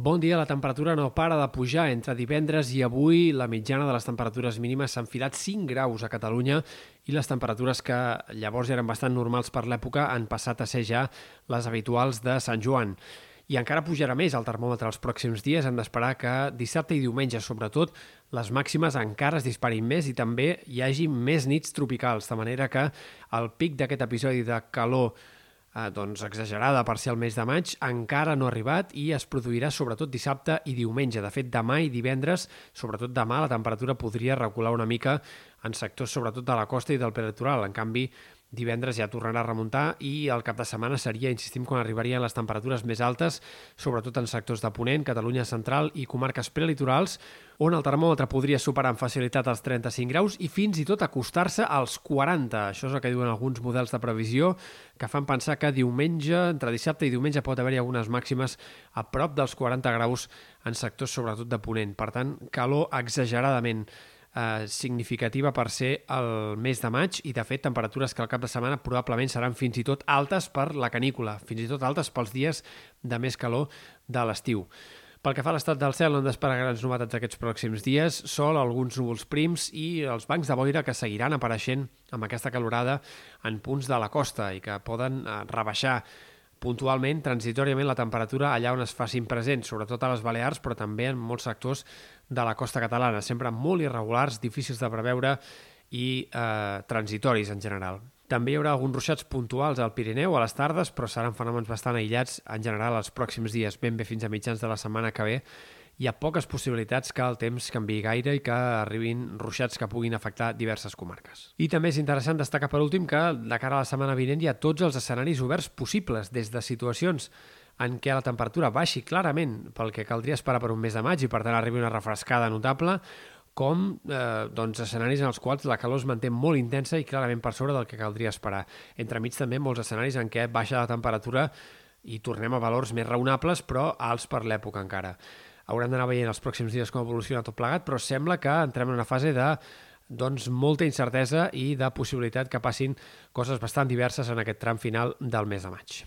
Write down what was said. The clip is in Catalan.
Bon dia, la temperatura no para de pujar. Entre divendres i avui la mitjana de les temperatures mínimes s'ha enfilat 5 graus a Catalunya i les temperatures que llavors eren bastant normals per l'època han passat a ser ja les habituals de Sant Joan. I encara pujarà més el termòmetre els pròxims dies. Hem d'esperar que dissabte i diumenge, sobretot, les màximes encara es disparin més i també hi hagi més nits tropicals, de manera que el pic d'aquest episodi de calor eh, doncs exagerada per ser el mes de maig, encara no ha arribat i es produirà sobretot dissabte i diumenge. De fet, demà i divendres, sobretot demà, la temperatura podria recular una mica en sectors sobretot de la costa i del peritoral. En canvi, divendres ja tornarà a remuntar i el cap de setmana seria, insistim, quan arribarien les temperatures més altes, sobretot en sectors de Ponent, Catalunya central i comarques prelitorals, on el termòmetre podria superar amb facilitat els 35 graus i fins i tot acostar-se als 40. Això és el que diuen alguns models de previsió que fan pensar que diumenge, entre dissabte i diumenge, pot haver-hi algunes màximes a prop dels 40 graus en sectors sobretot de Ponent. Per tant, calor exageradament eh, significativa per ser el mes de maig i, de fet, temperatures que al cap de setmana probablement seran fins i tot altes per la canícula, fins i tot altes pels dies de més calor de l'estiu. Pel que fa a l'estat del cel, no hem d'esperar grans novetats aquests pròxims dies, sol, alguns núvols prims i els bancs de boira que seguiran apareixent amb aquesta calorada en punts de la costa i que poden eh, rebaixar puntualment, transitoriament, la temperatura allà on es facin presents, sobretot a les Balears, però també en molts sectors de la costa catalana, sempre molt irregulars, difícils de preveure i eh, transitoris en general. També hi haurà alguns ruixats puntuals al Pirineu a les tardes, però seran fenòmens bastant aïllats en general els pròxims dies, ben bé fins a mitjans de la setmana que ve. Hi ha poques possibilitats que el temps canvi gaire i que arribin ruixats que puguin afectar diverses comarques. I també és interessant destacar per últim que de cara a la setmana vinent hi ha tots els escenaris oberts possibles, des de situacions en què la temperatura baixi clarament pel que caldria esperar per un mes de maig i per tant arribi una refrescada notable, com eh, doncs, escenaris en els quals la calor es manté molt intensa i clarament per sobre del que caldria esperar. Entremig també molts escenaris en què baixa la temperatura i tornem a valors més raonables però alts per l'època encara. Haurem d'anar veient els pròxims dies com evoluciona tot plegat, però sembla que entrem en una fase de doncs, molta incertesa i de possibilitat que passin coses bastant diverses en aquest tram final del mes de maig.